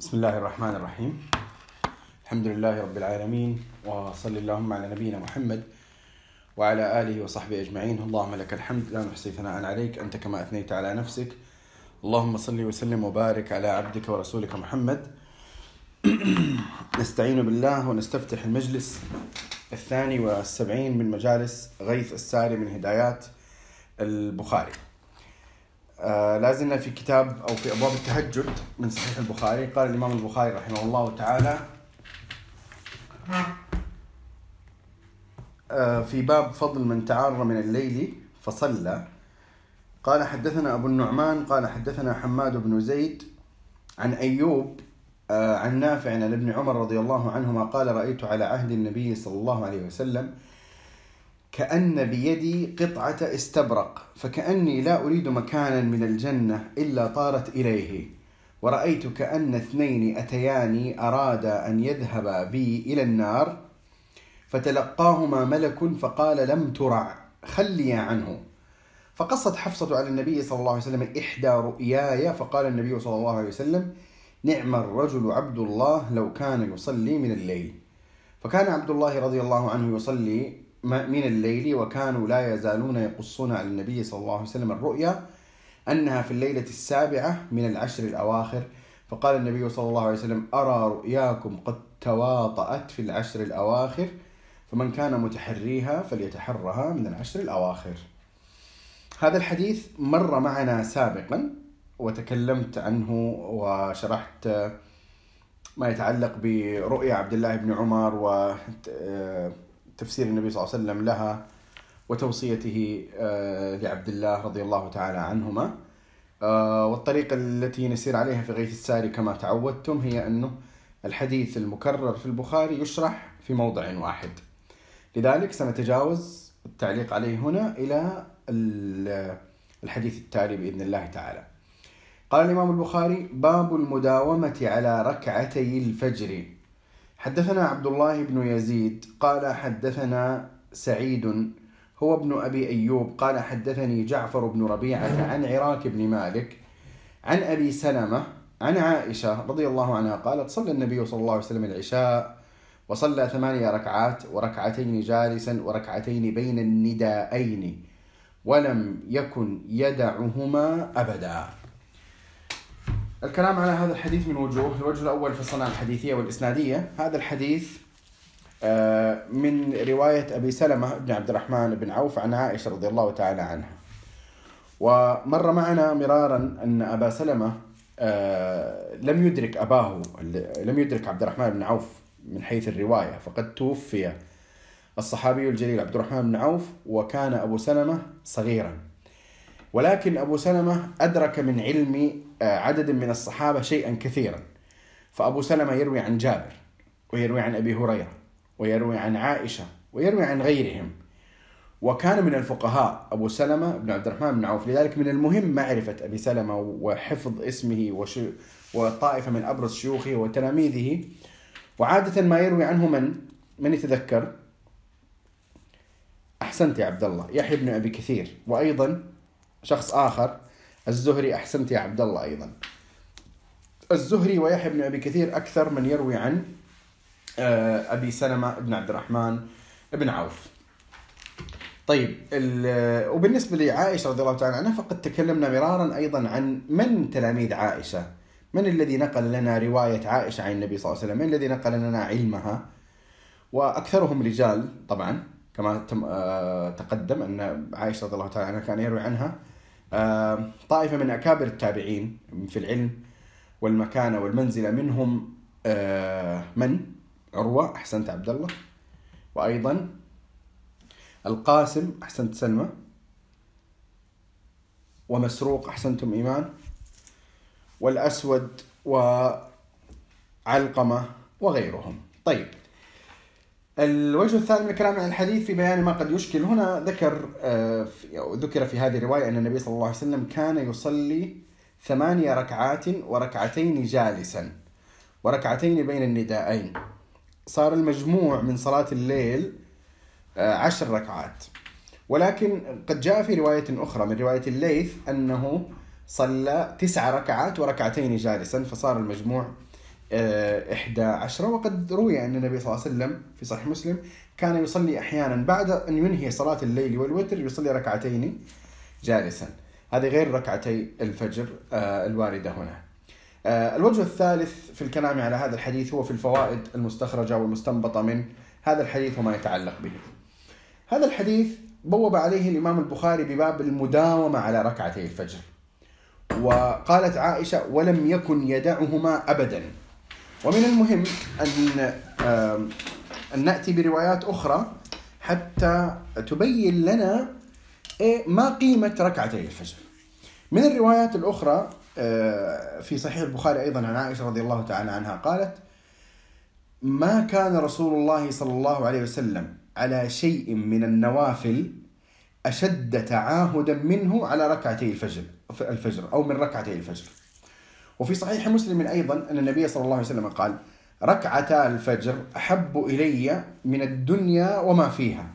بسم الله الرحمن الرحيم. الحمد لله رب العالمين وصل اللهم على نبينا محمد وعلى آله وصحبه أجمعين. اللهم لك الحمد لا نحصي ثناء عليك أنت كما أثنيت على نفسك. اللهم صل وسلم وبارك على عبدك ورسولك محمد. نستعين بالله ونستفتح المجلس الثاني والسبعين من مجالس غيث الساري من هدايات البخاري. آه لازلنا في كتاب أو في أبواب التهجد من صحيح البخاري. قال الإمام البخاري رحمه الله تعالى آه في باب فضل من تعار من الليل فصلى. قال حدثنا أبو النعمان قال حدثنا حماد بن زيد عن أيوب آه عن نافع عن ابن عمر رضي الله عنهما قال رأيت على عهد النبي صلى الله عليه وسلم كأن بيدي قطعة استبرق فكأني لا أريد مكانا من الجنة إلا طارت إليه. ورأيت كأن اثنين أتياني أرادا أن يذهبا بي إلى النار. فتلقاهما ملك فقال لم ترع خليا عنه. فقصت حفصة على النبي صلى الله عليه وسلم إحدى رؤياي فقال النبي صلى الله عليه وسلم نعم الرجل عبد الله لو كان يصلي من الليل. فكان عبد الله رضي الله عنه يصلي من الليل وكانوا لا يزالون يقصون على النبي صلى الله عليه وسلم الرؤيا أنها في الليلة السابعة من العشر الأواخر. فقال النبي صلى الله عليه وسلم أرى رؤياكم قد تواطأت في العشر الأواخر فمن كان متحريها فليتحرها من العشر الأواخر. هذا الحديث مر معنا سابقا وتكلمت عنه وشرحت ما يتعلق برؤيا عبد الله بن عمر و تفسير النبي صلى الله عليه وسلم لها وتوصيته آه، لعبد الله رضي الله تعالى عنهما. آه، والطريقة التي نسير عليها في غيث الساري كما تعودتم هي أنه الحديث المكرر في البخاري يشرح في موضع واحد. لذلك سنتجاوز التعليق عليه هنا إلى الحديث التالي بإذن الله تعالى. قال الإمام البخاري باب المداومة على ركعتي الفجر. حدثنا عبد الله بن يزيد قال حدثنا سعيد هو ابن أبي أيوب قال حدثني جعفر بن ربيعة عن عراك بن مالك عن أبي سلمة عن عائشة رضي الله عنها قالت صلى النبي صلى الله عليه وسلم العشاء وصلى ثمانية ركعات وركعتين جالسا وركعتين بين النداءين ولم يكن يدعهما أبدا. الكلام على هذا الحديث من وجوه الوجه الأول في الصناعة الحديثية والإسنادية. هذا الحديث آه، من رواية أبي سلمة بن عبد الرحمن بن عوف عن عائشة رضي الله تعالى عنها. ومر معنا مرارا أن أبا سلمة آه، لم يدرك أباه لم يدرك عبد الرحمن بن عوف من حيث الرواية. فقد توفي الصحابي الجليل عبد الرحمن بن عوف وكان أبو سلمة صغيرا. ولكن أبو سلمة أدرك من علم عدد من الصحابة شيئا كثيرا. فأبو سلمة يروي عن جابر ويروي عن أبي هريرة ويروي عن عائشة ويروي عن غيرهم. وكان من الفقهاء أبو سلمة بن عبد الرحمن بن عوف. لذلك من المهم معرفة أبي سلمة وحفظ اسمه وطائفة من أبرز شيوخه وتلاميذه. وعادة ما يروي عنه من من يتذكر؟ أحسنت يا عبد الله يحيى بن أبي كثير. وأيضا شخص آخر الزهري أحسنت يا عبد الله أيضا. الزهري ويحيى بن أبي كثير أكثر من يروي عن آه، أبي سلمة بن عبد الرحمن بن عوف. طيب وبالنسبة لعائشة رضي الله تعالى عنها فقد تكلمنا مرارا أيضا عن من تلاميذ عائشة؟ من الذي نقل لنا رواية عائشة عن النبي صلى الله عليه وسلم؟ من الذي نقل لنا علمها؟ وأكثرهم رجال طبعا كما آه، تقدم أن عائشة رضي الله تعالى عنها كان يروي عنها. طائفة من أكابر التابعين في العلم والمكانة والمنزلة منهم آه، من؟ عروة أحسنت عبد الله وأيضا القاسم أحسنت سلمى. ومسروق أحسنتم إيمان. والأسود وعلقمة وغيرهم. طيب. الوجه الثاني من الكلام عن الحديث في بيان ما قد يشكل هنا ذكر آه، ذكر في هذه الرواية أن النبي صلى الله عليه وسلم كان يصلي ثمانية ركعات وركعتين جالسا وركعتين بين النداءين صار المجموع من صلاة الليل آه، عشر ركعات. ولكن قد جاء في رواية أخرى من رواية الليث أنه صلى تسع ركعات وركعتين جالسا فصار المجموع إحدى عشرة وقد روي أن النبي صلى الله عليه وسلم في صحيح مسلم كان يصلي أحيانا بعد أن ينهي صلاة الليل والوتر يصلي ركعتين جالسا. هذه غير ركعتي الفجر آه، الواردة هنا. آه، الوجه الثالث في الكلام على هذا الحديث هو في الفوائد المستخرجة والمستنبطة من هذا الحديث وما يتعلق به. هذا الحديث بوب عليه الإمام البخاري بباب المداومة على ركعتي الفجر وقالت عائشة ولم يكن يدعهما أبدا. ومن المهم أن أن نأتي بروايات أخرى حتى تبين لنا إيه ما قيمة ركعتي الفجر. من الروايات الأخرى آه، في صحيح البخاري أيضا عن عائشة رضي الله تعالى عنها قالت ما كان رسول الله صلى الله عليه وسلم على شيء من النوافل أشد تعاهدا منه على ركعتي الفجر الفجر أو من ركعتي الفجر. وفي صحيح مسلم أيضا أن النبي صلى الله عليه وسلم قال ركعتا الفجر أحب إلي من الدنيا وما فيها.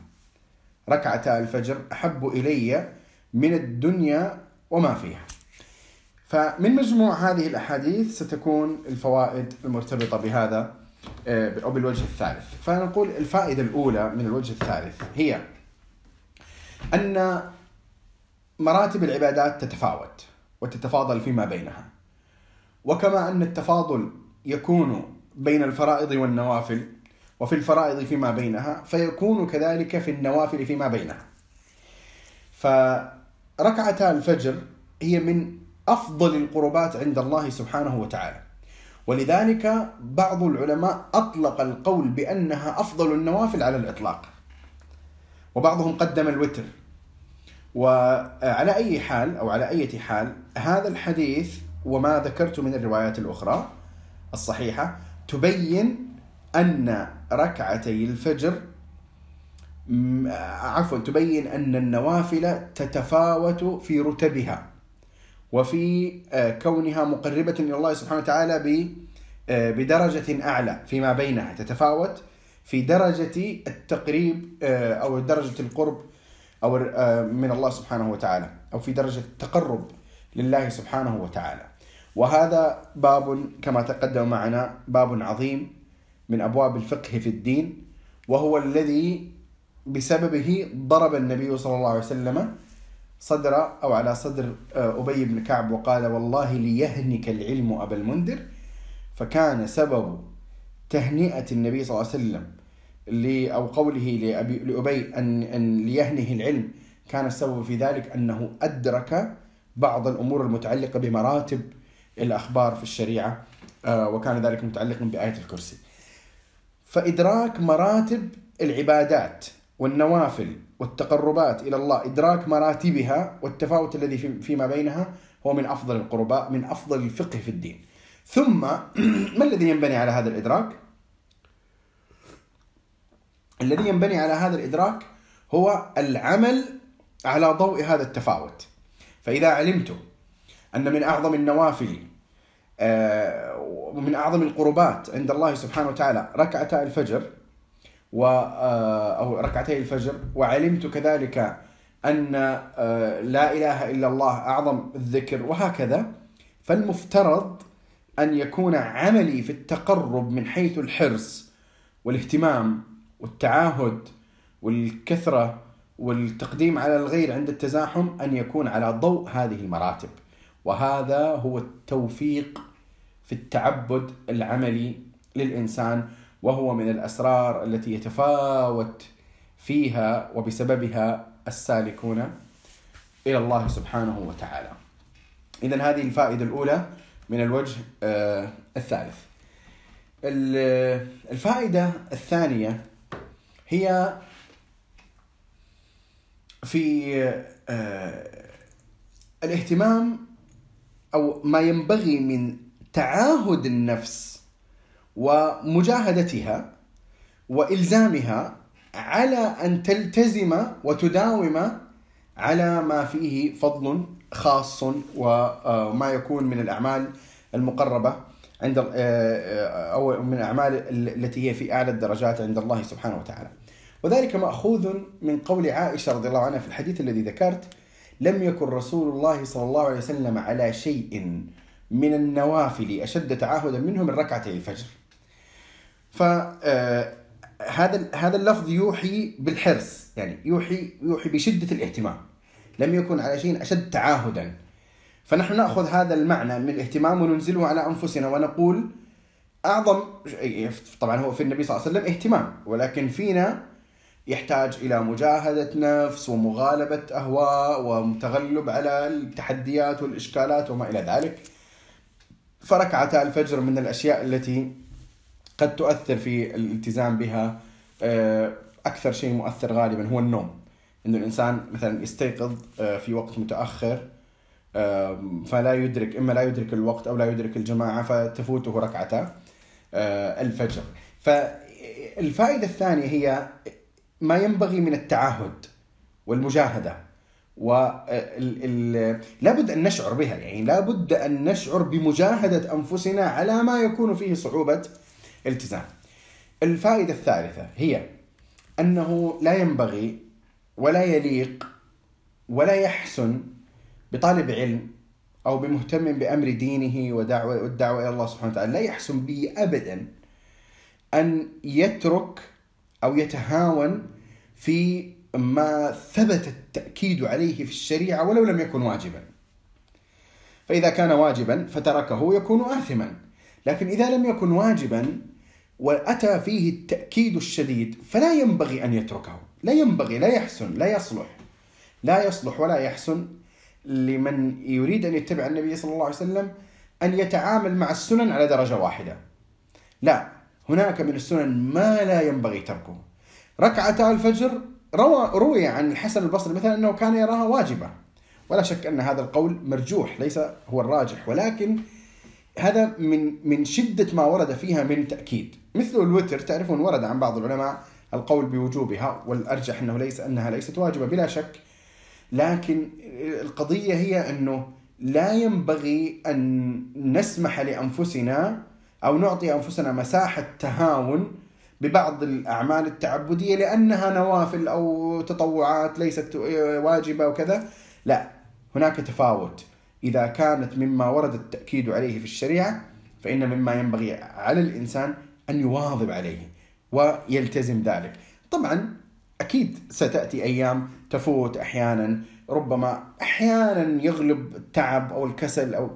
ركعتا الفجر أحب إلي من الدنيا وما فيها. فمن مجموع هذه الأحاديث ستكون الفوائد المرتبطة بهذا آه، أو بالوجه الثالث. فنقول الفائدة الأولى من الوجه الثالث هي أن مراتب العبادات تتفاوت وتتفاضل فيما بينها. وكما أن التفاضل يكون بين الفرائض والنوافل وفي الفرائض فيما بينها فيكون كذلك في النوافل فيما بينها. فركعتا الفجر هي من أفضل القربات عند الله سبحانه وتعالى. ولذلك بعض العلماء أطلق القول بأنها أفضل النوافل على الإطلاق. وبعضهم قدم الوتر. وعلى أي حال أو على أي حال هذا الحديث وما ذكرت من الروايات الأخرى الصحيحة تبين أن ركعتي الفجر عفوا تبين أن النوافل تتفاوت في رتبها وفي آه، كونها مقربة إلى الله سبحانه وتعالى آه، بدرجة أعلى فيما بينها تتفاوت في درجة التقريب آه، أو درجة القرب أو من الله سبحانه وتعالى أو في درجة التقرب لله سبحانه وتعالى. وهذا باب كما تقدم معنا باب عظيم من أبواب الفقه في الدين وهو الذي بسببه ضرب النبي صلى الله عليه وسلم صدر أو على صدر آه، أبي بن كعب وقال والله ليهنك العلم أبا المنذر فكان سبب تهنئة النبي صلى الله عليه وسلم أو قوله لأبي لابي أن أن ليهنه العلم. كان السبب في ذلك أنه أدرك بعض الأمور المتعلقة بمراتب الأخبار في الشريعة آه، وكان ذلك متعلقا بآية الكرسي. فإدراك مراتب العبادات والنوافل والتقربات إلى الله إدراك مراتبها والتفاوت الذي فيما بينها هو من أفضل القرباء من أفضل الفقه في الدين. ثم ما الذي ينبني على هذا الإدراك؟ الذي ينبني على هذا الإدراك هو العمل على ضوء هذا التفاوت. فإذا علمت أن من أعظم النوافل آه، ومن أعظم القربات عند الله سبحانه وتعالى. ركعتا الفجر و آه، أو ركعتي الفجر وعلمت كذلك أن آه، لا إله إلا الله أعظم الذكر وهكذا. فالمفترض أن يكون عملي في التقرب من حيث الحرص والاهتمام والتعاهد والكثرة والتقديم على الغير عند التزاحم أن يكون على ضوء هذه المراتب. وهذا هو التوفيق في التعبد العملي للإنسان وهو من الأسرار التي يتفاوت فيها وبسببها السالكون إلى الله سبحانه وتعالى. اذا هذه الفائدة الأولى من الوجه آه، الثالث. الفائدة الثانية هي في آه، الاهتمام أو ما ينبغي من تعاهد النفس ومجاهدتها وإلزامها على أن تلتزم وتداوم على ما فيه فضل خاص وما يكون من الأعمال المقربة عند أو من الأعمال التي هي في أعلى الدرجات عند الله سبحانه وتعالى. وذلك مأخوذ من قول عائشة رضي الله عنها في الحديث الذي ذكرت لم يكن رسول الله صلى الله عليه وسلم على شيء من النوافل أشد تعاهدا منه من ركعتي الفجر. فهذا هذا اللفظ يوحي بالحرص يعني يوحي يوحي بشدة الاهتمام. لم يكن على شيء أشد تعاهدا فنحن نأخذ هذا المعنى من الاهتمام وننزله على أنفسنا ونقول أعظم طبعا هو في النبي صلى الله عليه وسلم اهتمام ولكن فينا يحتاج إلى مجاهدة نفس ومغالبة أهواء وتغلب على التحديات والإشكالات وما إلى ذلك. فركعتا الفجر من الأشياء التي قد تؤثر في الالتزام بها آه، أكثر شيء مؤثر غالبا هو النوم. إنه الإنسان مثلا يستيقظ آه، في وقت متأخر فلا يدرك إما لا يدرك الوقت أو لا يدرك الجماعة فتفوته ركعتا آه، الفجر. فالفائدة الثانية هي ما ينبغي من التعهد والمجاهدة. و لابد أن نشعر بها. يعني لابد أن نشعر بمجاهدة أنفسنا على ما يكون فيه صعوبة التزام. الفائدة الثالثة هي أنه لا ينبغي ولا يليق ولا يحسن بطالب علم أو بمهتم بأمر دينه ودعوة والدعوة إلى الله سبحانه وتعالى. لا يحسن به ابدا أن يترك أو يتهاون في ما ثبت التأكيد عليه في الشريعة ولو لم يكن واجبا. فإذا كان واجبا فتركه يكون اثما، لكن إذا لم يكن واجبا وأتى فيه التأكيد الشديد فلا ينبغي أن يتركه. لا ينبغي لا يحسن لا يصلح لا يصلح ولا يحسن لمن يريد أن يتبع النبي صلى الله عليه وسلم أن يتعامل مع السنن على درجة واحدة لا هناك من السنن ما لا ينبغي تركه. ركعتا الفجر روى روي عن الحسن البصري مثلا أنه كان يراها واجبة. ولا شك أن هذا القول مرجوح ليس هو الراجح. ولكن هذا من من شدة ما ورد فيها من تأكيد. مثل الوتر تعرفون ورد عن بعض العلماء القول بوجوبها والأرجح أنه ليس أنها ليست واجبة بلا شك. لكن القضية هي أنه لا ينبغي أن نسمح لأنفسنا أو نعطي أنفسنا مساحة تهاون ببعض الأعمال التعبدية لأنها نوافل أو تطوعات ليست واجبة وكذا لا هناك تفاوت. إذا كانت مما ورد التأكيد عليه في الشريعة فإن مما ينبغي على الإنسان أن يواظب عليه ويلتزم ذلك. طبعا أكيد ستأتي أيام تفوت أحيانا ربما أحيانا يغلب التعب أو الكسل أو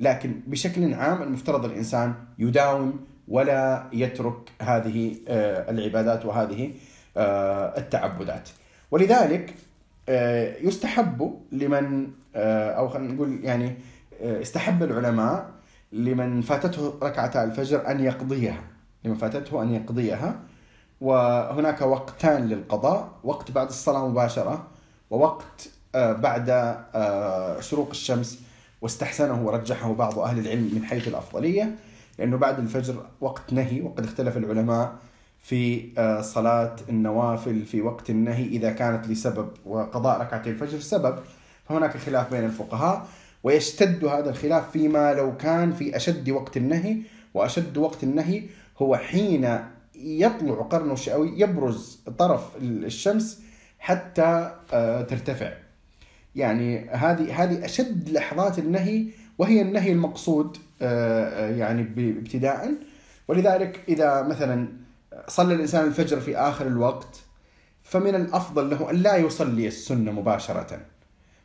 لكن بشكل عام المفترض الإنسان يداوم ولا يترك هذه آه، العبادات وهذه آه، التعبدات. ولذلك آه، يستحب لمن أو خلينا نقول يعني استحب العلماء لمن فاتته ركعتا الفجر أن يقضيها. لمن فاتته أن يقضيها. وهناك وقتان للقضاء. وقت بعد الصلاة مباشرة. ووقت بعد شروق الشمس. واستحسنه ورجحه بعض أهل العلم من حيث الأفضلية لأنه بعد الفجر وقت نهي وقد اختلف العلماء في آه، صلاة النوافل في وقت النهي إذا كانت لسبب وقضاء ركعتي الفجر سبب. فهناك خلاف بين الفقهاء ويشتد هذا الخلاف فيما لو كان في أشد وقت النهي وأشد وقت النهي هو حين يطلع قرنه الشئوي يبرز طرف الشمس حتى آه، ترتفع. يعني هذه هذه أشد لحظات النهي وهي النهي المقصود آه، آه، يعني ابتداء. ولذلك إذا مثلا صلى الإنسان الفجر في آخر الوقت فمن الأفضل له أن لا يصلي السنة مباشرة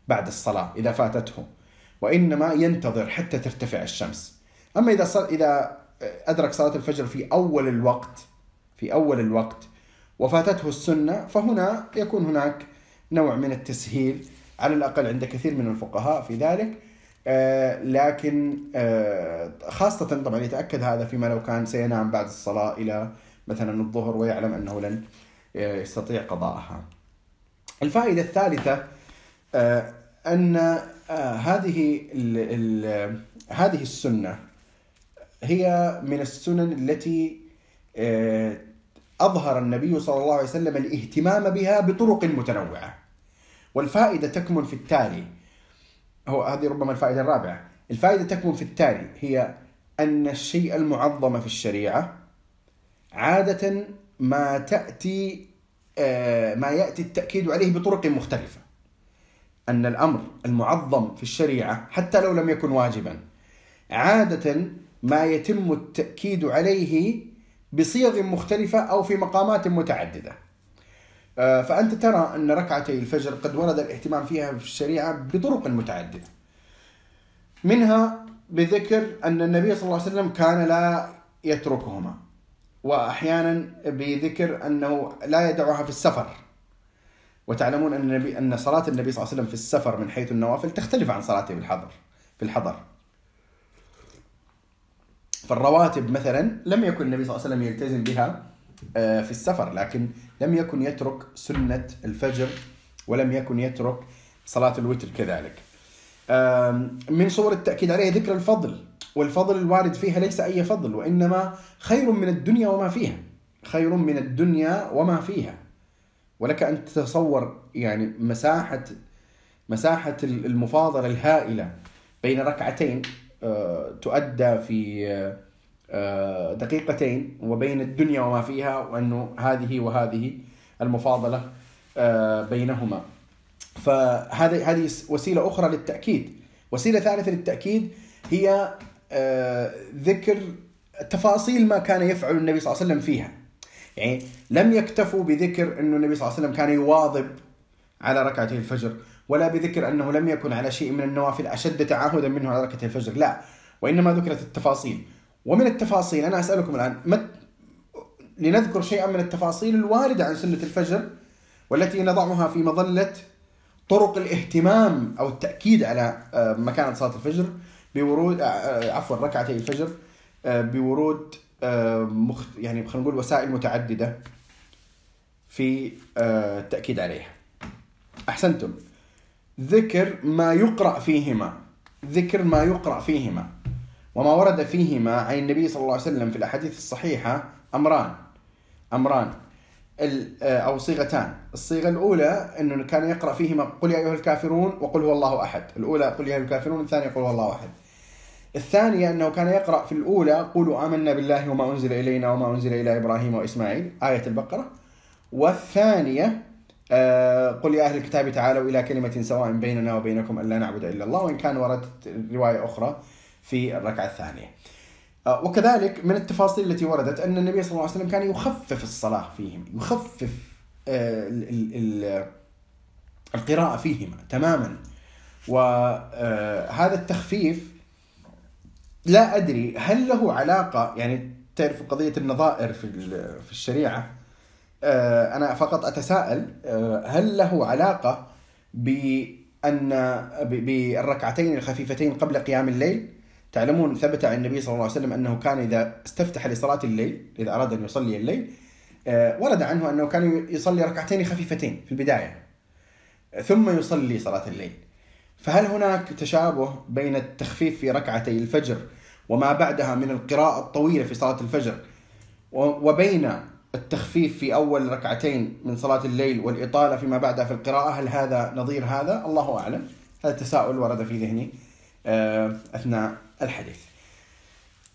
بعد الصلاة إذا فاتته وإنما ينتظر حتى ترتفع الشمس. أما إذا صل إذا أدرك صلاة الفجر في أول الوقت في أول الوقت وفاتته السنة فهنا يكون هناك نوع من التسهيل على الأقل عند كثير من الفقهاء في ذلك. آه، لكن آه، خاصة طبعا يتأكد هذا فيما لو كان سينام بعد الصلاة إلى مثلا الظهر ويعلم أنه لن آه، يستطيع قضاءها. الفائدة الثالثة أن هذه هذه السنة هي من السنن التي آه، أظهر النبي صلى الله عليه وسلم الاهتمام بها بطرق متنوعة. والفائدة تكمن في التالي. هو هذه ربما الفائدة الرابعة. الفائدة تكمن في التالي. هي أن الشيء المعظم في الشريعة عادة ما تأتي آه، ما يأتي التأكيد عليه بطرق مختلفة. أن الأمر المعظم في الشريعة حتى لو لم يكن واجبا عادة ما يتم التأكيد عليه بصيغ مختلفة أو في مقامات متعددة. فأنت ترى أن ركعتي الفجر قد ورد الاهتمام فيها في الشريعة بطرق متعددة. منها بذكر أن النبي صلى الله عليه وسلم كان لا يتركهما. وأحيانا بذكر أنه لا يدعها في السفر. وتعلمون أن النبي أن صلاة النبي صلى الله عليه وسلم في السفر من حيث النوافل تختلف عن صلاته في الحضر في الحضر. فالرواتب مثلا لم يكن النبي صلى الله عليه وسلم يلتزم بها. آه، في السفر لكن لم يكن يترك سنة الفجر ولم يكن يترك صلاة الوتر كذلك. من صور التأكيد عليه ذكر الفضل والفضل الوارد فيها ليس أي فضل وإنما خير من الدنيا وما فيها. خير من الدنيا وما فيها. ولك أن تتصور يعني مساحة مساحة المفاضلة الهائلة بين ركعتين آه، تؤدى في آه، دقيقتين وبين الدنيا وما فيها وأنه هذه وهذه المفاضلة آه، بينهما. فهذه هذه وسيلة أخرى للتأكيد. وسيلة ثالثة للتأكيد هي ذكر تفاصيل ما كان يفعل النبي صلى الله عليه وسلم فيها. يعني لم يكتفوا بذكر انه النبي صلى الله عليه وسلم كان يواظب على ركعتي الفجر ولا بذكر أنه لم يكن على شيء من النوافل أشد تعهدا منه على ركعتي الفجر لا. وإنما ذكرت التفاصيل. ومن التفاصيل أنا أسألكم الآن مت لنذكر شيئا من التفاصيل الواردة عن سنة الفجر والتي نضعها في مظلة طرق الاهتمام أو التأكيد على آه، مكانة صلاة الفجر بورود آه، آه، عفوا ركعتي الفجر بورود يعني خلينا نقول وسائل متعددة في التأكيد عليها. أحسنتم. ذكر ما يقرأ فيهما ذكر ما يقرأ فيهما وما ورد فيهما عن النبي صلى الله عليه وسلم في الأحاديث الصحيحة أمران أمران أو صيغتان. الصيغة الأولى أنه كان يقرأ فيهما قل يا أيها الكافرون وقل هو الله أحد. الأولى قل يا أيها الكافرون الثانية قل هو الله أحد. الثانية أنه كان يقرأ في الأولى قولوا آمنا بالله وما أنزل إلينا وما أنزل إلى إبراهيم وإسماعيل آية البقرة. والثانية آه، قل يا أهل الكتاب تعالوا إلى كلمة سواء بيننا وبينكم ألا نعبد إلا الله وإن كان وردت رواية أخرى في الركعة الثانية. آه، وكذلك من التفاصيل التي وردت أن النبي صلى الله عليه وسلم كان يخفف الصلاة فيهم يخفف آه، القراءة فيهما تماما. وهذا التخفيف لا أدري هل له علاقة يعني تعرف قضية النظائر في الشريعة آه، أنا فقط أتساءل آه، هل له علاقة بأن بالركعتين الخفيفتين قبل قيام الليل؟ تعلمون ثبت عن النبي صلى الله عليه وسلم أنه كان إذا استفتح لصلاة الليل إذا أراد أن يصلي الليل آه، ورد عنه أنه كان يصلي ركعتين خفيفتين في البداية ثم يصلي صلاة الليل فهل هناك تشابه بين التخفيف في ركعتي الفجر وما بعدها من القراءة الطويلة في صلاة الفجر وبين التخفيف في أول ركعتين من صلاة الليل والإطالة فيما بعدها في القراءة هل هذا نظير هذا؟ الله أعلم هذا تساؤل ورد في ذهني آه، أثناء الحديث.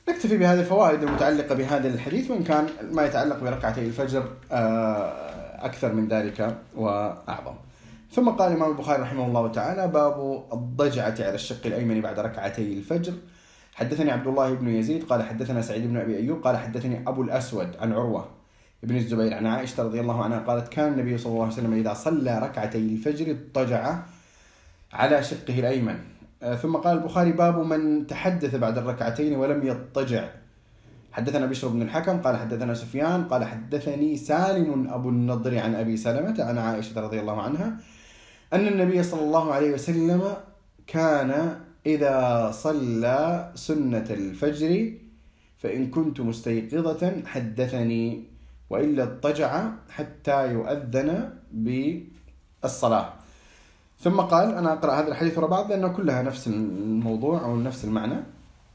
نكتفي بهذه الفوائد المتعلقة بهذا الحديث وإن كان ما يتعلق بركعتي الفجر آه، أكثر من ذلك وأعظم. ثم قال الإمام البخاري رحمه الله تعالى باب الضجعة على الشق الأيمن بعد ركعتي الفجر. حدثني عبد الله بن يزيد قال حدثنا سعيد بن أبي أيوب قال حدثني أبو الأسود عن عروة ابن الزبير عن عائشة رضي الله عنها قالت كان النبي صلى الله عليه وسلم إذا صلى ركعتي الفجر اضطجع على شقه الأيمن. ثم قال البخاري باب من تحدث بعد الركعتين ولم يضطجع. حدثنا بشر بن الحكم قال حدثنا سفيان قال حدثني سالم أبو النضر عن أبي سلمة عن عائشة رضي الله عنها أن النبي صلى الله عليه وسلم كان إذا صلى سنة الفجر فإن كنت مستيقظة حدثني وإلا اضطجع حتى يؤذن بالصلاة. ثم قال أنا أقرأ هذا الحديث ورا بعض لأنه كلها نفس الموضوع أو نفس المعنى.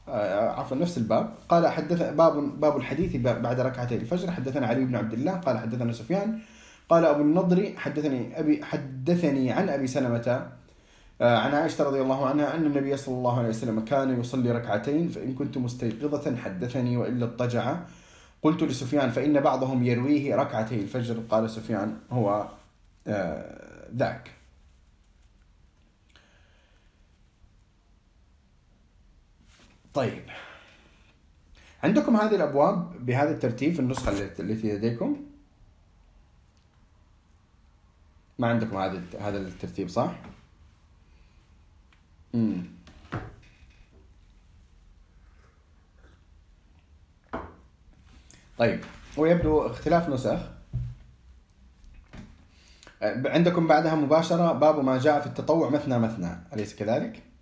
آه، عفوا نفس الباب. قال حدث باب باب الحديث بعد ركعتي الفجر. حدثنا علي بن عبد الله. قال حدثنا سفيان. قال أبو النضر. حدثني أبي حدثني عن أبي سلمة آه، عن عائشة رضي الله عنها أن النبي صلى الله عليه وسلم كان يصلي ركعتين فإن كنت مستيقظة حدثني وإلا اضطجع. قلت لسفيان فإن بعضهم يرويه ركعتي الفجر. قال سفيان هو آه، ذاك. طيب عندكم هذه الأبواب بهذا الترتيب في النسخة التي لديكم ما عندكم هذا هذا الترتيب صح؟ امم طيب ويبدو اختلاف نسخ عندكم بعدها مباشرة باب ما جاء في التطوع مثنى مثنى أليس كذلك؟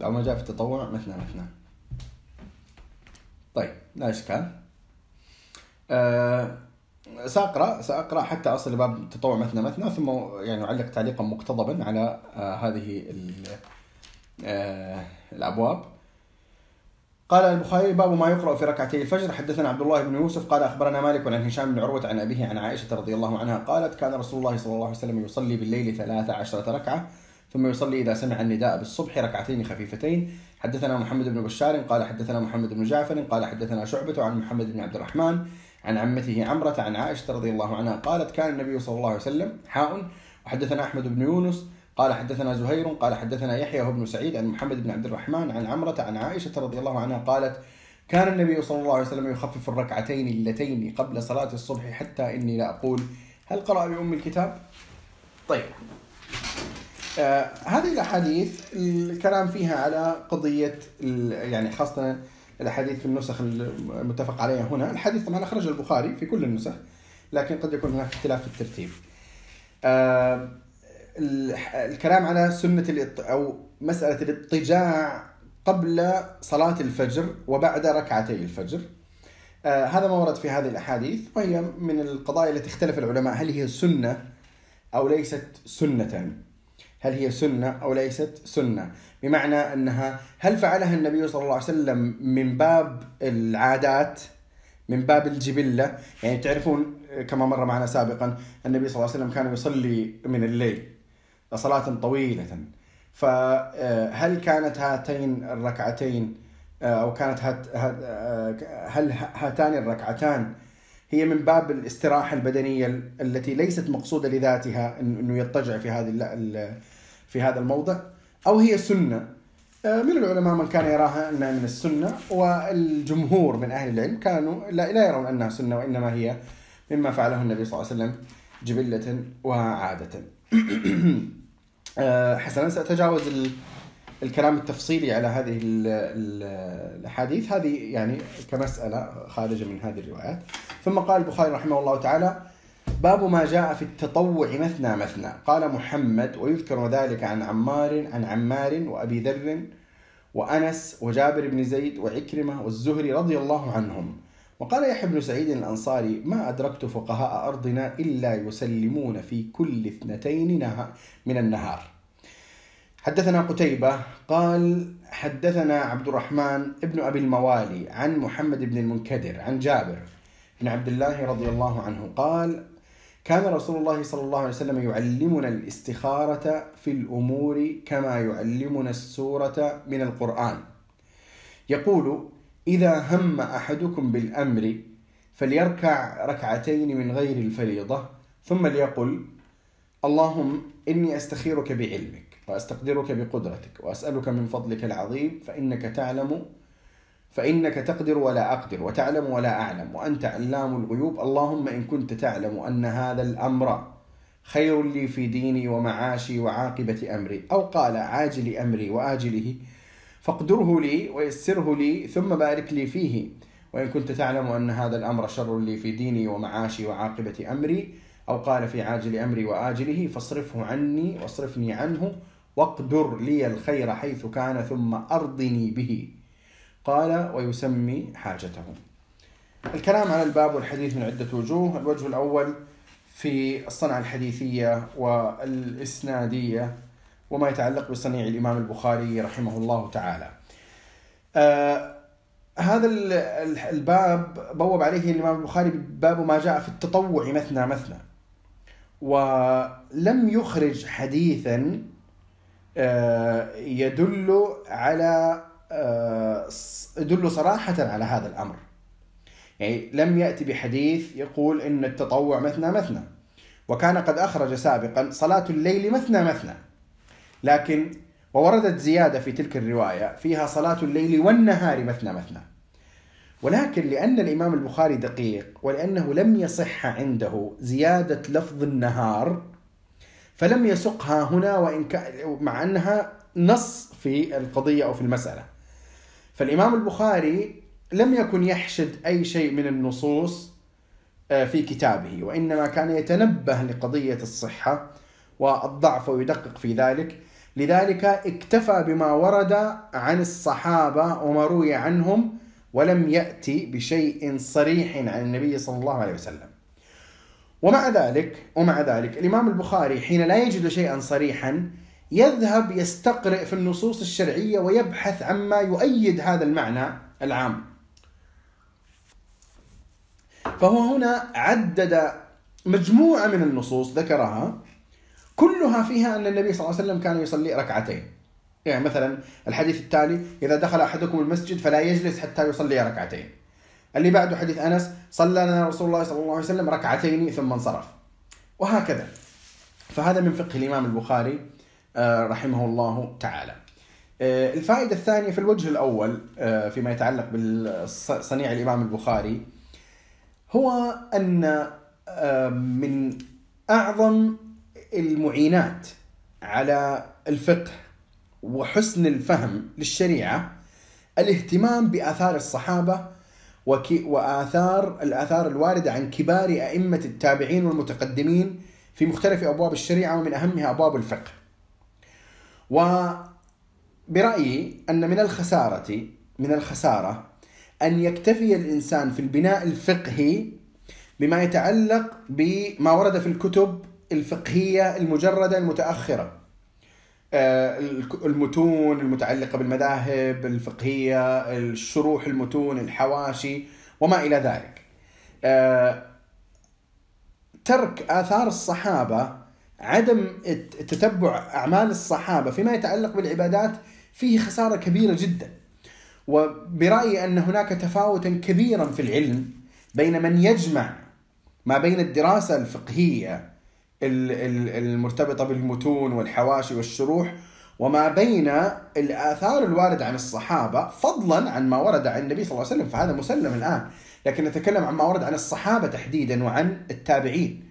باب ما جاء في التطوع مثنى مثنى. طيب لا إشكال. أه سأقرأ سأقرأ حتى أصل لباب التطوع مثنى مثنى ثم يعني أعلق تعليقا مقتضبا على آه هذه آه الأبواب. قال البخاري باب ما يقرأ في ركعتي الفجر. حدثنا عبد الله بن يوسف قال أخبرنا مالك عن هشام بن عروة عن أبيه عن عائشة رضي الله عنها قالت كان رسول الله صلى الله عليه وسلم يصلي بالليل ثلاث عشرة ركعة. ثم يصلي إذا سمع النداء بالصبح ركعتين خفيفتين. حدثنا محمد بن بشار قال حدثنا محمد بن جعفر قال حدثنا شعبة عن محمد بن عبد الرحمن عن عمته عمرة عن عائشة رضي الله عنها قالت كان النبي صلى الله عليه وسلم حاء. وحدثنا أحمد بن يونس قال حدثنا زهير قال حدثنا يحيى بن سعيد عن محمد بن عبد الرحمن عن عمرة عن عائشة رضي الله عنها قالت كان النبي صلى الله عليه وسلم يخفف الركعتين اللتين قبل صلاة الصبح حتى إني لا أقول هل قرأ بأم الكتاب؟ طيب. آه هذه الأحاديث الكلام فيها على قضية يعني خاصة الأحاديث في النسخ المتفق عليها هنا. الحديث طبعا أخرج البخاري في كل النسخ لكن قد يكون هناك اختلاف في الترتيب. آه الكلام على سنة أو مسألة الاضطجاع قبل صلاة الفجر وبعد ركعتي الفجر. آه هذا ما ورد في هذه الأحاديث وهي من القضايا التي اختلف العلماء هل هي سنة أو ليست سنة. هل هي سنة أو ليست سنة. بمعنى أنها هل فعلها النبي صلى الله عليه وسلم من باب العادات من باب الجبلة؟ يعني تعرفون كما مر معنا سابقا النبي صلى الله عليه وسلم كان يصلي من الليل صلاة طويلة. فهل كانت هاتين الركعتين أو كانت هات هل هاتان الركعتان هي من باب الاستراحة البدنية التي ليست مقصودة لذاتها إنه يضطجع في هذه في هذا الموضع أو هي سنة من العلماء من كان يراها أنها من السنة والجمهور من أهل العلم كانوا لا, يرون أنها سنة وإنما هي مما فعله النبي صلى الله عليه وسلم جبلة وعادة. حسنا سأتجاوز الكلام التفصيلي على هذه الأحاديث. هذه يعني كمسألة خارجة من هذه الروايات. ثم قال البخاري رحمه الله تعالى باب ما جاء في التطوع مثنى مثنى قال محمد ويذكر ذلك عن عمار عن عمار وأبي ذر وأنس وجابر بن زيد وعكرمة والزهري رضي الله عنهم وقال يحيى بن سعيد الأنصاري ما أدركت فقهاء أرضنا إلا يسلمون في كل اثنتين من النهار حدثنا قتيبة قال حدثنا عبد الرحمن ابن أبي الموالي عن محمد بن المنكدر عن جابر بن عبد الله رضي الله عنه قال كان رسول الله صلى الله عليه وسلم يعلمنا الاستخارة في الأمور كما يعلمنا السورة من القرآن. يقول إذا هم أحدكم بالأمر فليركع ركعتين من غير الفريضة ثم ليقل اللهم إني أستخيرك بعلمك. وأستقدرك بقدرتك وأسألك من فضلك العظيم فإنك تعلم فإنك تقدر ولا أقدر وتعلم ولا أعلم وأنت علام الغيوب. اللهم إن كنت تعلم أن هذا الأمر خير لي في ديني ومعاشي وعاقبة أمري أو قال عاجل أمري وآجله فاقدره لي ويسره لي ثم بارك لي فيه. وإن كنت تعلم أن هذا الأمر شر لي في ديني ومعاشي وعاقبة أمري أو قال في عاجل أمري وآجله فاصرفه عني واصرفني عنه واقدر لي الخير حيث كان ثم أرضني به. قال ويسمي حاجته. الكلام على الباب والحديث من عدة وجوه. الوجه الأول في الصنعة الحديثية والإسنادية وما يتعلق بصنيع الإمام البخاري رحمه الله تعالى. آه هذا الباب بوب عليه الإمام البخاري باب ما جاء في التطوع مثنى مثنى. ولم يخرج حديثا يدل على آه، يدل صراحة على هذا الأمر. يعني لم يأتي بحديث يقول إن التطوع مثنى مثنى وكان قد أخرج سابقا صلاة الليل مثنى مثنى. لكن ووردت زيادة في تلك الرواية فيها صلاة الليل والنهار مثنى مثنى. ولكن لأن الإمام البخاري دقيق ولأنه لم يصح عنده زيادة لفظ النهار فلم يسقها هنا وإن كان مع أنها نص في القضية أو في المسألة. فالإمام البخاري لم يكن يحشد أي شيء من النصوص آه، في كتابه وإنما كان يتنبه لقضية الصحة والضعف ويدقق في ذلك. لذلك اكتفى بما ورد عن الصحابة وما روي عنهم ولم يأتي بشيء صريح عن النبي صلى الله عليه وسلم. ومع ذلك ومع ذلك الإمام البخاري حين لا يجد شيئا صريحا يذهب يستقرئ في النصوص الشرعية ويبحث عما يؤيد هذا المعنى العام. فهو هنا عدد مجموعة من النصوص ذكرها كلها فيها أن النبي صلى الله عليه وسلم كان يصلي ركعتين. يعني مثلا الحديث التالي إذا دخل أحدكم المسجد فلا يجلس حتى يصلي ركعتين. اللي بعده حديث أنس صلى لنا رسول الله صلى الله عليه وسلم ركعتين ثم انصرف. وهكذا. فهذا من فقه الإمام البخاري آه، رحمه الله تعالى. آه، الفائدة الثانية في الوجه الأول آه، فيما يتعلق بصنيع الإمام البخاري هو أن من أعظم المعينات على الفقه وحسن الفهم للشريعة الاهتمام بآثار الصحابة وآثار الآثار الواردة عن كبار أئمة التابعين والمتقدمين في مختلف أبواب الشريعة ومن أهمها أبواب الفقه. وبرأيي أن من الخسارة من الخسارة أن يكتفي الإنسان في البناء الفقهي بما يتعلق بما ورد في الكتب الفقهية المجردة المتأخرة. المتون المتعلقة بالمذاهب الفقهية الشروح المتون الحواشي وما إلى ذلك. آه، ترك آثار الصحابة عدم تتبع أعمال الصحابة فيما يتعلق بالعبادات فيه خسارة كبيرة جدا. وبرأيي أن هناك تفاوتا كبيرا في العلم بين من يجمع ما بين الدراسة الفقهية المرتبطة بالمتون والحواشي والشروح وما بين الآثار الواردة عن الصحابة فضلا عن ما ورد عن النبي صلى الله عليه وسلم فهذا مسلم الآن. لكن نتكلم عن ما ورد عن الصحابة تحديدا وعن التابعين.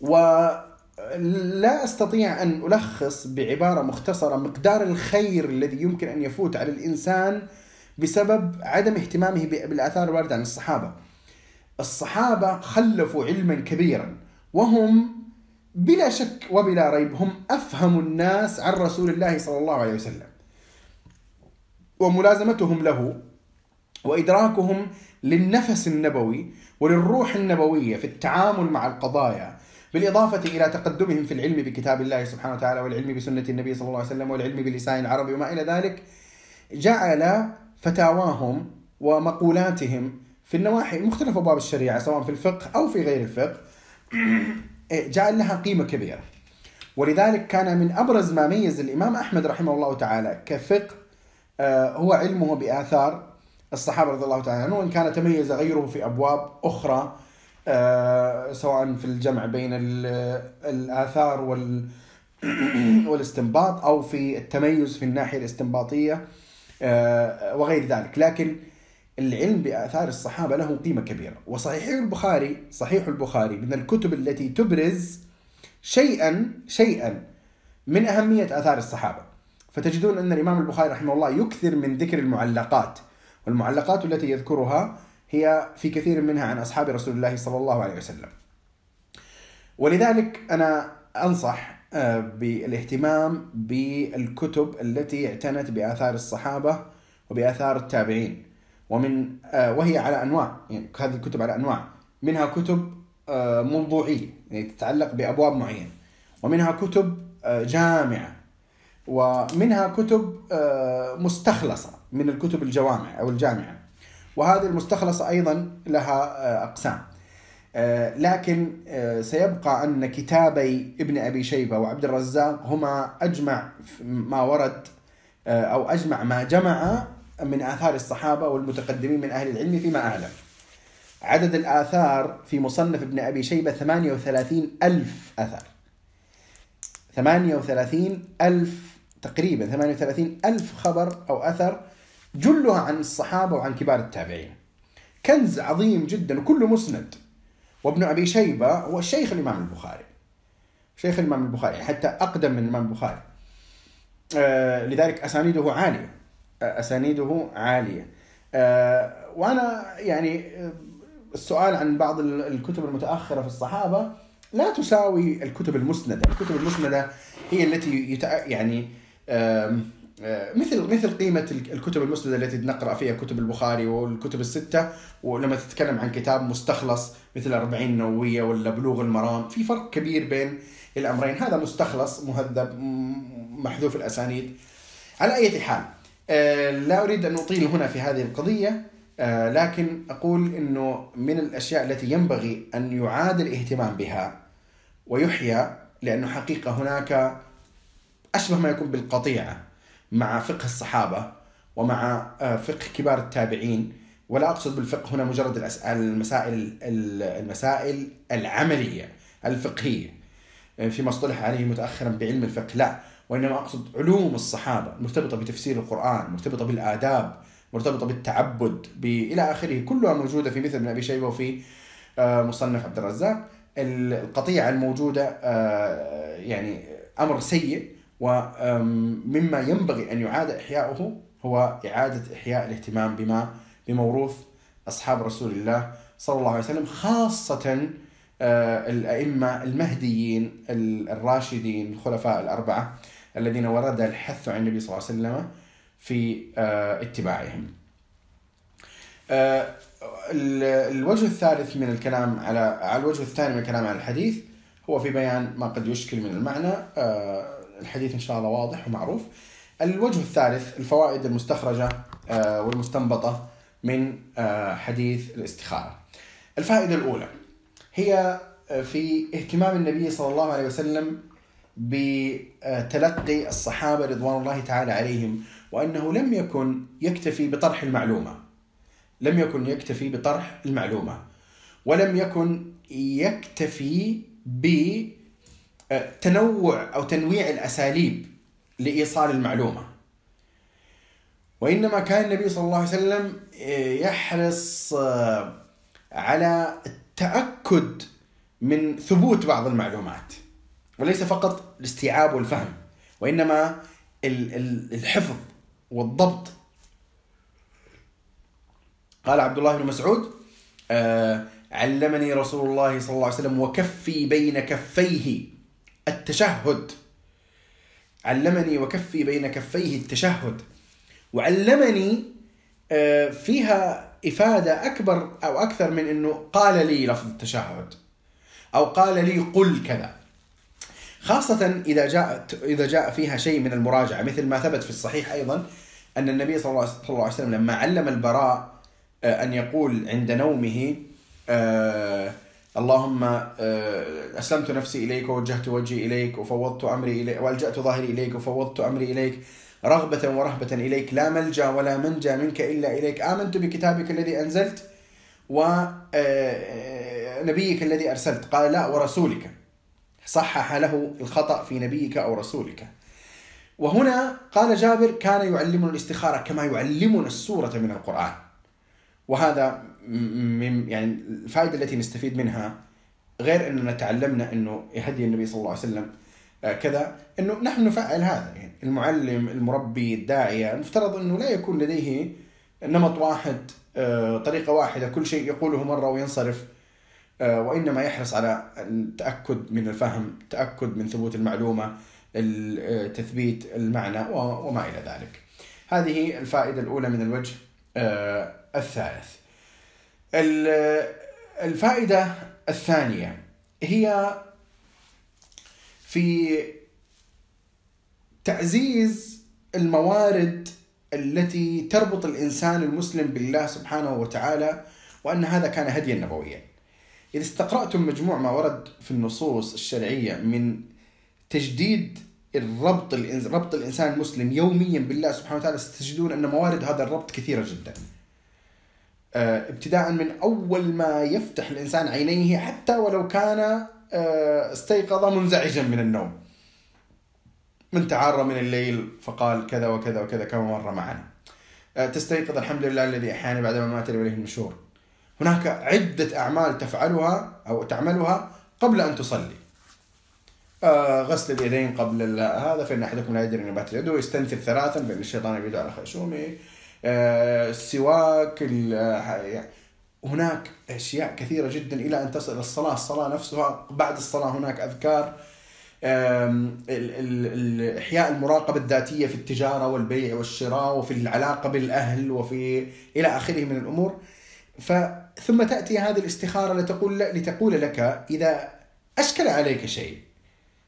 ولا أستطيع أن ألخص بعبارة مختصرة مقدار الخير الذي يمكن أن يفوت على الإنسان بسبب عدم اهتمامه بالآثار الواردة عن الصحابة. الصحابة خلفوا علما كبيرا وهم بلا شك وبلا ريب هم أفهم الناس عن رسول الله صلى الله عليه وسلم. وملازمتهم له وإدراكهم للنفس النبوي وللروح النبوية في التعامل مع القضايا بالإضافة إلى تقدمهم في العلم بكتاب الله سبحانه وتعالى والعلم بسنة النبي صلى الله عليه وسلم والعلم بلسان العربي وما إلى ذلك جعل فتاواهم ومقولاتهم في النواحي مختلف أبواب الشريعة سواء في الفقه أو في غير الفقه. جعل لها قيمة كبيرة. ولذلك كان من أبرز ما ميز الإمام أحمد رحمه الله تعالى كفقه آه، هو علمه بآثار الصحابة رضي الله تعالى عنهم وإن كان تميز غيره في أبواب أخرى آه، سواء في الجمع بين الآثار وال والاستنباط أو في التميز في الناحية الاستنباطية آه، وغير ذلك. لكن العلم بآثار الصحابة له قيمة كبيرة. وصحيح البخاري صحيح البخاري من الكتب التي تبرز شيئا شيئا من أهمية آثار الصحابة. فتجدون أن الإمام البخاري رحمه الله يكثر من ذكر المعلقات والمعلقات التي يذكرها هي في كثير منها عن أصحاب رسول الله صلى الله عليه وسلم. ولذلك أنا أنصح آه، بالاهتمام بالكتب التي اعتنت بآثار الصحابة وبآثار التابعين. ومن آه، وهي على أنواع يعني هذه الكتب على أنواع. منها كتب آه، موضوعية يعني تتعلق بأبواب معينة. ومنها كتب آه، جامعة. ومنها كتب مستخلصة من الكتب الجوامع أو الجامعة. وهذه المستخلصة أيضا لها أقسام. لكن سيبقى أن كتابي ابن أبي شيبة وعبد الرزاق هما أجمع ما ورد أو أجمع ما جمع من آثار الصحابة والمتقدمين من أهل العلم فيما أعلم. عدد الآثار في مصنف ابن أبي شيبة 38 ألف أثر 38 ألف تقريبا 38 ألف خبر أو أثر جلها عن الصحابة وعن كبار التابعين. كنز عظيم جدا وكله مسند. وابن أبي شيبة هو شيخ الإمام البخاري. شيخ الإمام البخاري حتى أقدم من الإمام البخاري. آه لذلك أسانيده عالية. آه أسانيده عالية. آه وأنا يعني آه، السؤال عن بعض الكتب المتأخرة في الصحابة لا تساوي الكتب المسندة. الكتب المسندة هي التي يتع... يعني مثل مثل قيمة الكتب المسندة التي نقرأ فيها كتب البخاري والكتب الستة ولما تتكلم عن كتاب مستخلص مثل أربعين نووية ولا بلوغ المرام في فرق كبير بين الأمرين. هذا مستخلص مهذب محذوف الأسانيد. على أي حال لا أريد أن أطيل هنا في هذه القضية أه، لكن أقول أنه من الأشياء التي ينبغي أن يعاد الاهتمام بها ويحيى لأنه حقيقة هناك أشبه ما يكون بالقطيعة مع فقه الصحابة ومع أه، فقه كبار التابعين ولا أقصد بالفقه هنا مجرد المسائل المسائل العملية الفقهية. فيما اصطلح عليه متأخرا بعلم الفقه لا. وإنما أقصد علوم الصحابة مرتبطة بتفسير القرآن مرتبطة بالآداب مرتبطة بالتعبد إلى آخره. كلها موجودة في مثل ابن أبي شيبة وفي آه، مصنف عبد الرزاق. القطيعة الموجودة آه، يعني أمر سيء ومما ينبغي أن يعاد إحياؤه هو إعادة إحياء الاهتمام بما بموروث أصحاب رسول الله صلى الله عليه وسلم خاصة آه، الأئمة المهديين الراشدين الخلفاء الأربعة. الذين ورد الحث عن النبي صلى الله عليه وسلم في آه، اتباعهم. آه، الوجه الثالث من الكلام على الوجه الثاني من الكلام على الحديث هو في بيان ما قد يشكل من المعنى. الحديث إن شاء الله واضح ومعروف. الوجه الثالث الفوائد المستخرجة والمستنبطة من حديث الاستخارة. الفائدة الأولى هي آه، في اهتمام النبي صلى الله عليه وسلم بتلقي الصحابة رضوان الله تعالى عليهم وأنه لم يكن يكتفي بطرح المعلومة. لم يكن يكتفي بطرح المعلومة. ولم يكن يكتفي بتنوع آه، أو تنويع الأساليب لإيصال المعلومة. وإنما كان النبي صلى الله عليه وسلم آه، يحرص على تأكد من ثبوت بعض المعلومات. وليس فقط الاستيعاب والفهم وإنما الحفظ والضبط. قال عبد الله بن مسعود آه علمني رسول الله صلى الله عليه وسلم وكفي بين كفيه التشهد. علمني وكفي بين كفيه التشهد. وعلمني آه فيها إفادة أكبر أو أكثر من أنه قال لي لفظ التشهد أو قال لي قل كذا. خاصة إذا جاء إذا جاء فيها شيء من المراجعة مثل ما ثبت في الصحيح أيضا أن النبي صلى الله عليه وسلم لما علم البراء آه، أن يقول عند نومه آه، اللهم آه، أسلمت نفسي إليك ووجهت وجهي إليك وفوضت أمري إليك وألجأت ظهري إليك وفوضت أمري إليك رغبة ورهبة إليك لا ملجأ ولا منجأ منك إلا إليك آمنت بكتابك الذي أنزلت ونبيك الذي أرسلت قال لا ورسولك. صحح له الخطأ في نبيك أو رسولك. وهنا قال جابر كان يعلمنا الاستخارة كما يعلمنا السورة من القرآن. وهذا من يعني الفائدة التي نستفيد منها غير أننا تعلمنا أنه يهدي النبي صلى الله عليه وسلم آه، كذا إنه نحن نفعل هذا. يعني المعلم المربي الداعية المفترض إنه لا يكون لديه نمط واحد آه، طريقة واحدة كل شيء يقوله مرة وينصرف. وإنما يحرص على التاكد من الفهم التاكد من ثبوت المعلومة تثبيت المعنى وما إلى ذلك هذه الفائدة الأولى من الوجه الثالث الفائدة الثانية هي في تعزيز الموارد التي تربط الإنسان المسلم بالله سبحانه وتعالى وأن هذا كان هديا نبويا. إذا استقرأتم مجموع ما ورد في النصوص الشرعية من تجديد الربط ربط الإنسان المسلم يوميا بالله سبحانه وتعالى ستجدون أن موارد هذا الربط كثيرة جدا. آه، ابتداء من أول ما يفتح الإنسان عينيه حتى ولو كان آه، استيقظ منزعجا من النوم. من تعار من الليل فقال كذا وكذا وكذا كما مر معنا. آه، تستيقظ الحمد لله الذي أحياني بعدما مات وإليه النشور. هناك عدة أعمال تفعلها أو تعملها قبل أن تصلي. آه غسل اليدين قبل هذا فإن أحدكم لا يدري نبات يده يستنثر ثلاثا فإن الشيطان يبيد على خشومه آه السواك آه، هناك أشياء كثيرة جدا إلى أن تصل الصلاة. الصلاة نفسها بعد الصلاة هناك أذكار إحياء المراقبة الذاتية في التجارة والبيع والشراء وفي العلاقة بالأهل وفي إلى آخره من الأمور. ثم تأتي هذه الاستخارة لتقول لتقول لك إذا أشكل عليك شيء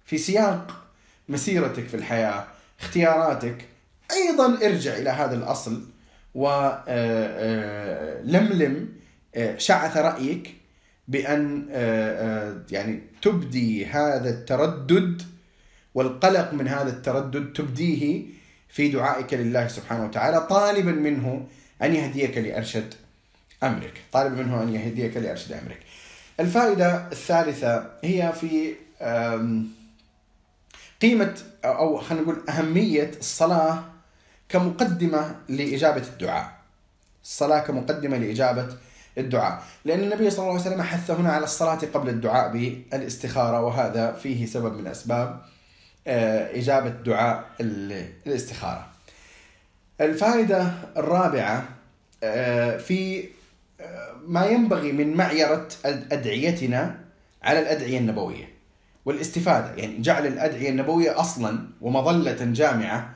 في سياق مسيرتك في الحياة اختياراتك أيضا ارجع إلى هذا الأصل ولملم آه، آه، آه، شعث رأيك بأن يعني تبدي هذا التردد والقلق من هذا التردد تبديه في دعائك لله سبحانه وتعالى طالبا منه أن يهديك لأرشد أمرك طالبا منه أن يهديك لأرشد أمرك الفائدة الثالثة هي في قيمة أو خلينا نقول أهمية الصلاة كمقدمة لإجابة الدعاء. الصلاة كمقدمة لإجابة الدعاء. لأن النبي صلى الله عليه وسلم حث هنا على الصلاة قبل الدعاء بالاستخارة وهذا فيه سبب من أسباب آه، إجابة دعاء الاستخارة. الفائدة الرابعة آه، في ما ينبغي من معيرة أدعيتنا على الأدعية النبوية والاستفادة. يعني جعل الأدعية النبوية أصلا ومظلة جامعة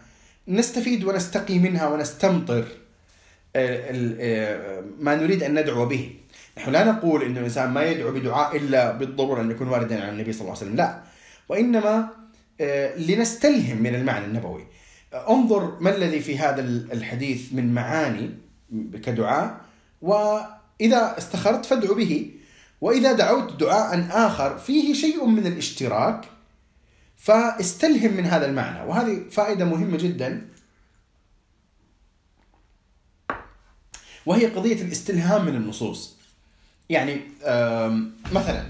نستفيد ونستقي منها ونستمطر ما نريد أن ندعو به. نحن لا نقول أن الإنسان ما يدعو بدعاء إلا بالضرورة أن يكون واردا عن النبي صلى الله عليه وسلم. لا. وإنما آه، لنستلهم من المعنى النبوي. انظر ما الذي في هذا الحديث من معاني كدعاء وإذا استخرت فادعو به وإذا دعوت دعاء آخر فيه شيء من الاشتراك فاستلهم من هذا المعنى. وهذه فائدة مهمة جدا. وهي قضية الاستلهام من النصوص. يعني مثلا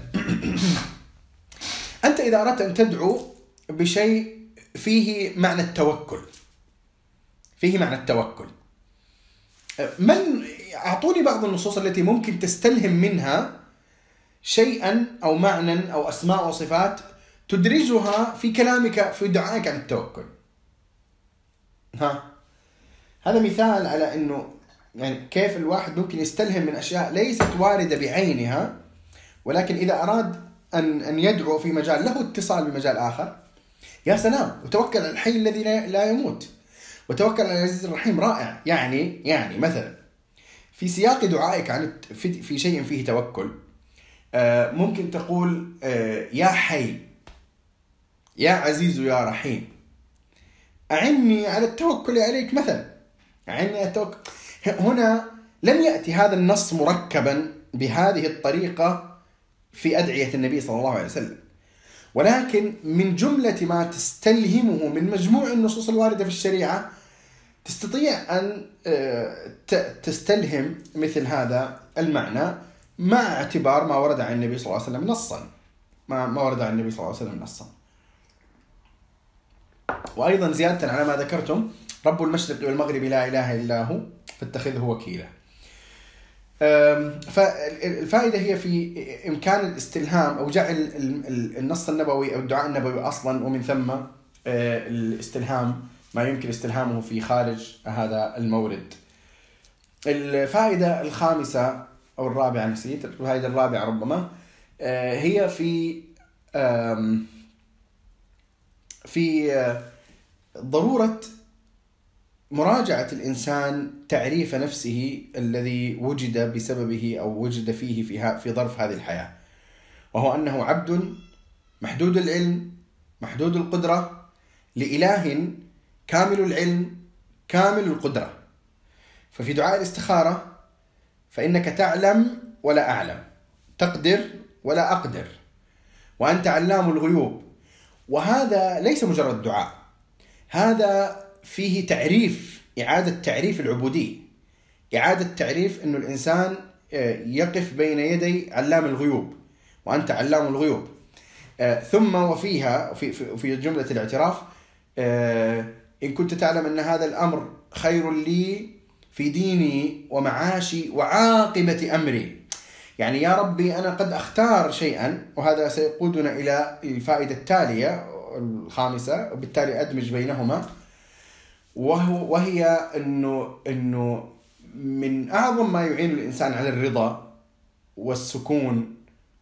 أنت إذا أردت أن تدعو بشيء فيه معنى التوكل. فيه معنى التوكل. من أعطوني بعض النصوص التي ممكن تستلهم منها شيئا أو معنى أو أسماء وصفات تدرجها في كلامك في دعائك عن التوكل. ها؟ هذا مثال على أنه يعني كيف الواحد ممكن يستلهم من أشياء ليست واردة بعينها ولكن إذا أراد أن أن يدعو في مجال له اتصال بمجال آخر يا سلام وتوكل على الحي الذي لا يموت. وتوكل على العزيز الرحيم رائع. يعني يعني مثلا في سياق دعائك عن في, شيء فيه توكل آه، ممكن تقول آه، يا حي يا عزيز يا رحيم أعني على التوكل عليك مثلا. أعني التوكل. هنا لم يأتي هذا النص مركبا بهذه الطريقة في أدعية النبي صلى الله عليه وسلم. ولكن من جملة ما تستلهمه من مجموع النصوص الواردة في الشريعة تستطيع أن آه، تستلهم مثل هذا المعنى مع اعتبار ما ورد عن النبي صلى الله عليه وسلم نصا. ما ورد عن النبي صلى الله عليه وسلم نصا. وأيضا زيادة على ما ذكرتم رب المشرق والمغرب لا إله إلا هو فاتخذه وكيلا. فالفائدة هي في إمكان الاستلهام أو جعل النص النبوي أو الدعاء النبوي أصلا ومن ثم آه، الاستلهام ما يمكن استلهامه في خارج هذا المورد. الفائدة الخامسة أو الرابعة نسيت الفائدة الرابعة ربما آه، هي في في آه، ضرورة مراجعة الإنسان تعريف نفسه الذي وجد بسببه أو وجد فيه في في ظرف هذه الحياة. وهو أنه عبد محدود العلم محدود القدرة لإله كامل العلم كامل القدرة. ففي دعاء الاستخارة فإنك تعلم ولا أعلم تقدر ولا أقدر وأنت علام الغيوب. وهذا ليس مجرد دعاء هذا فيه تعريف إعادة تعريف العبودية إعادة تعريف أنه الإنسان آه، يقف بين يدي علام الغيوب وأنت علام الغيوب. آه، ثم وفيها في في جملة الاعتراف آه، إن كنت تعلم أن هذا الأمر خير لي في ديني ومعاشي وعاقبة أمري. يعني يا ربي أنا قد أختار شيئا وهذا سيقودنا إلى الفائدة التالية الخامسة وبالتالي أدمج بينهما. وهو وهي أنه أنه من أعظم ما يعين الإنسان على الرضا والسكون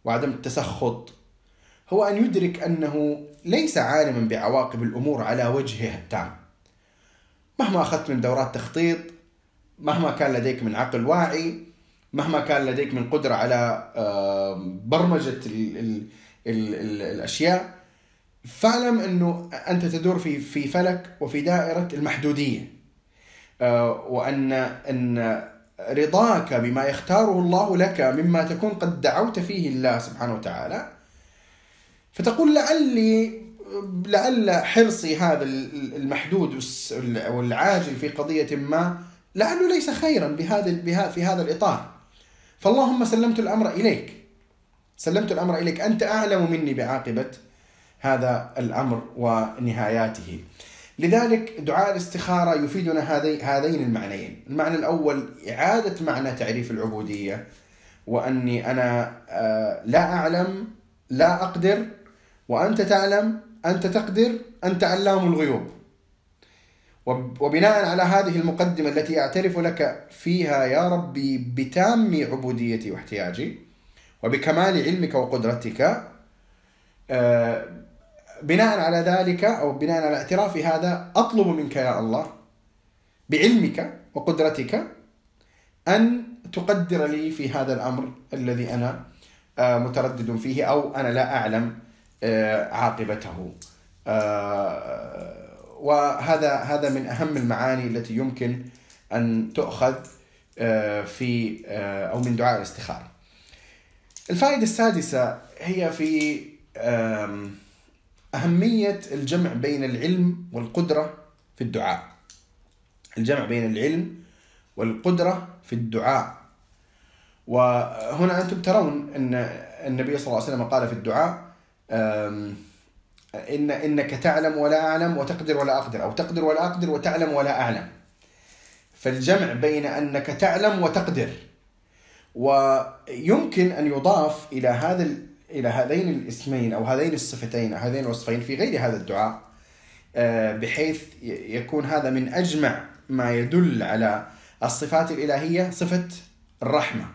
وعدم التسخط هو أن يدرك أنه ليس عالما بعواقب الأمور على وجهها التام. مهما أخذت من دورات تخطيط مهما كان لديك من عقل واعي مهما كان لديك من قدرة على برمجة ال ال ال ال الأشياء فاعلم أنه أنت تدور في في فلك وفي دائرة المحدودية. آه، وأن أن رضاك بما يختاره الله لك مما تكون قد دعوت فيه الله سبحانه وتعالى. فتقول لعلي لعل حرصي هذا المحدود والعاجل في قضية ما لعله ليس خيرا بهذا في هذا الإطار. فاللهم سلمت الأمر إليك. سلمت الأمر إليك. أنت أعلم مني بعاقبة هذا الأمر ونهاياته. لذلك دعاء الاستخارة يفيدنا هذين المعنيين. المعنى الأول إعادة معنى تعريف العبودية وأني أنا آه، لا أعلم لا أقدر وأنت تعلم أنت تقدر أنت علام الغيوب. وبناء على هذه المقدمة التي أعترف لك فيها يا ربي بتام عبوديتي واحتياجي وبكمال علمك وقدرتك آه، بناء على ذلك أو بناء على اعترافي هذا أطلب منك يا الله بعلمك وقدرتك أن تقدر لي في هذا الأمر الذي أنا آه، متردد فيه أو أنا لا أعلم عاقبته آه، وهذا هذا من أهم المعاني التي يمكن أن تؤخذ آه، في أو من دعاء الاستخارة. الفائدة السادسة هي في أهمية الجمع بين العلم والقدرة في الدعاء. الجمع بين العلم والقدرة في الدعاء. وهنا أنتم ترون أن النبي صلى الله عليه وسلم قال في الدعاء إن إنك تعلم ولا أعلم وتقدر ولا أقدر أو تقدر ولا أقدر وتعلم ولا أعلم. فالجمع بين أنك تعلم وتقدر. ويمكن أن يضاف إلى هذا إلى هذين الاسمين أو هذين الصفتين أو هذين الوصفين في غير هذا الدعاء آه، بحيث يكون هذا من أجمع ما يدل على الصفات الإلهية صفة الرحمة.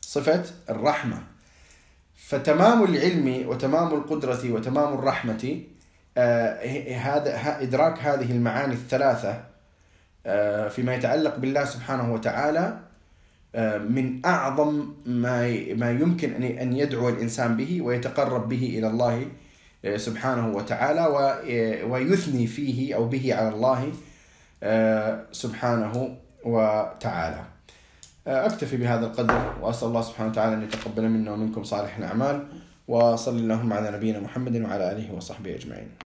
صفة الرحمة. فتمام العلم وتمام القدرة وتمام الرحمة آه، هذا إدراك هذه المعاني الثلاثة آه، فيما يتعلق بالله سبحانه وتعالى آه، من أعظم ما ما يمكن أن يدعو الإنسان به ويتقرب به إلى الله سبحانه وتعالى ويثني فيه أو به على الله سبحانه وتعالى. أكتفي بهذا القدر وأسأل الله سبحانه وتعالى أن يتقبل منا ومنكم صالح الأعمال وصلى اللهم على نبينا محمد وعلى آله وصحبه أجمعين.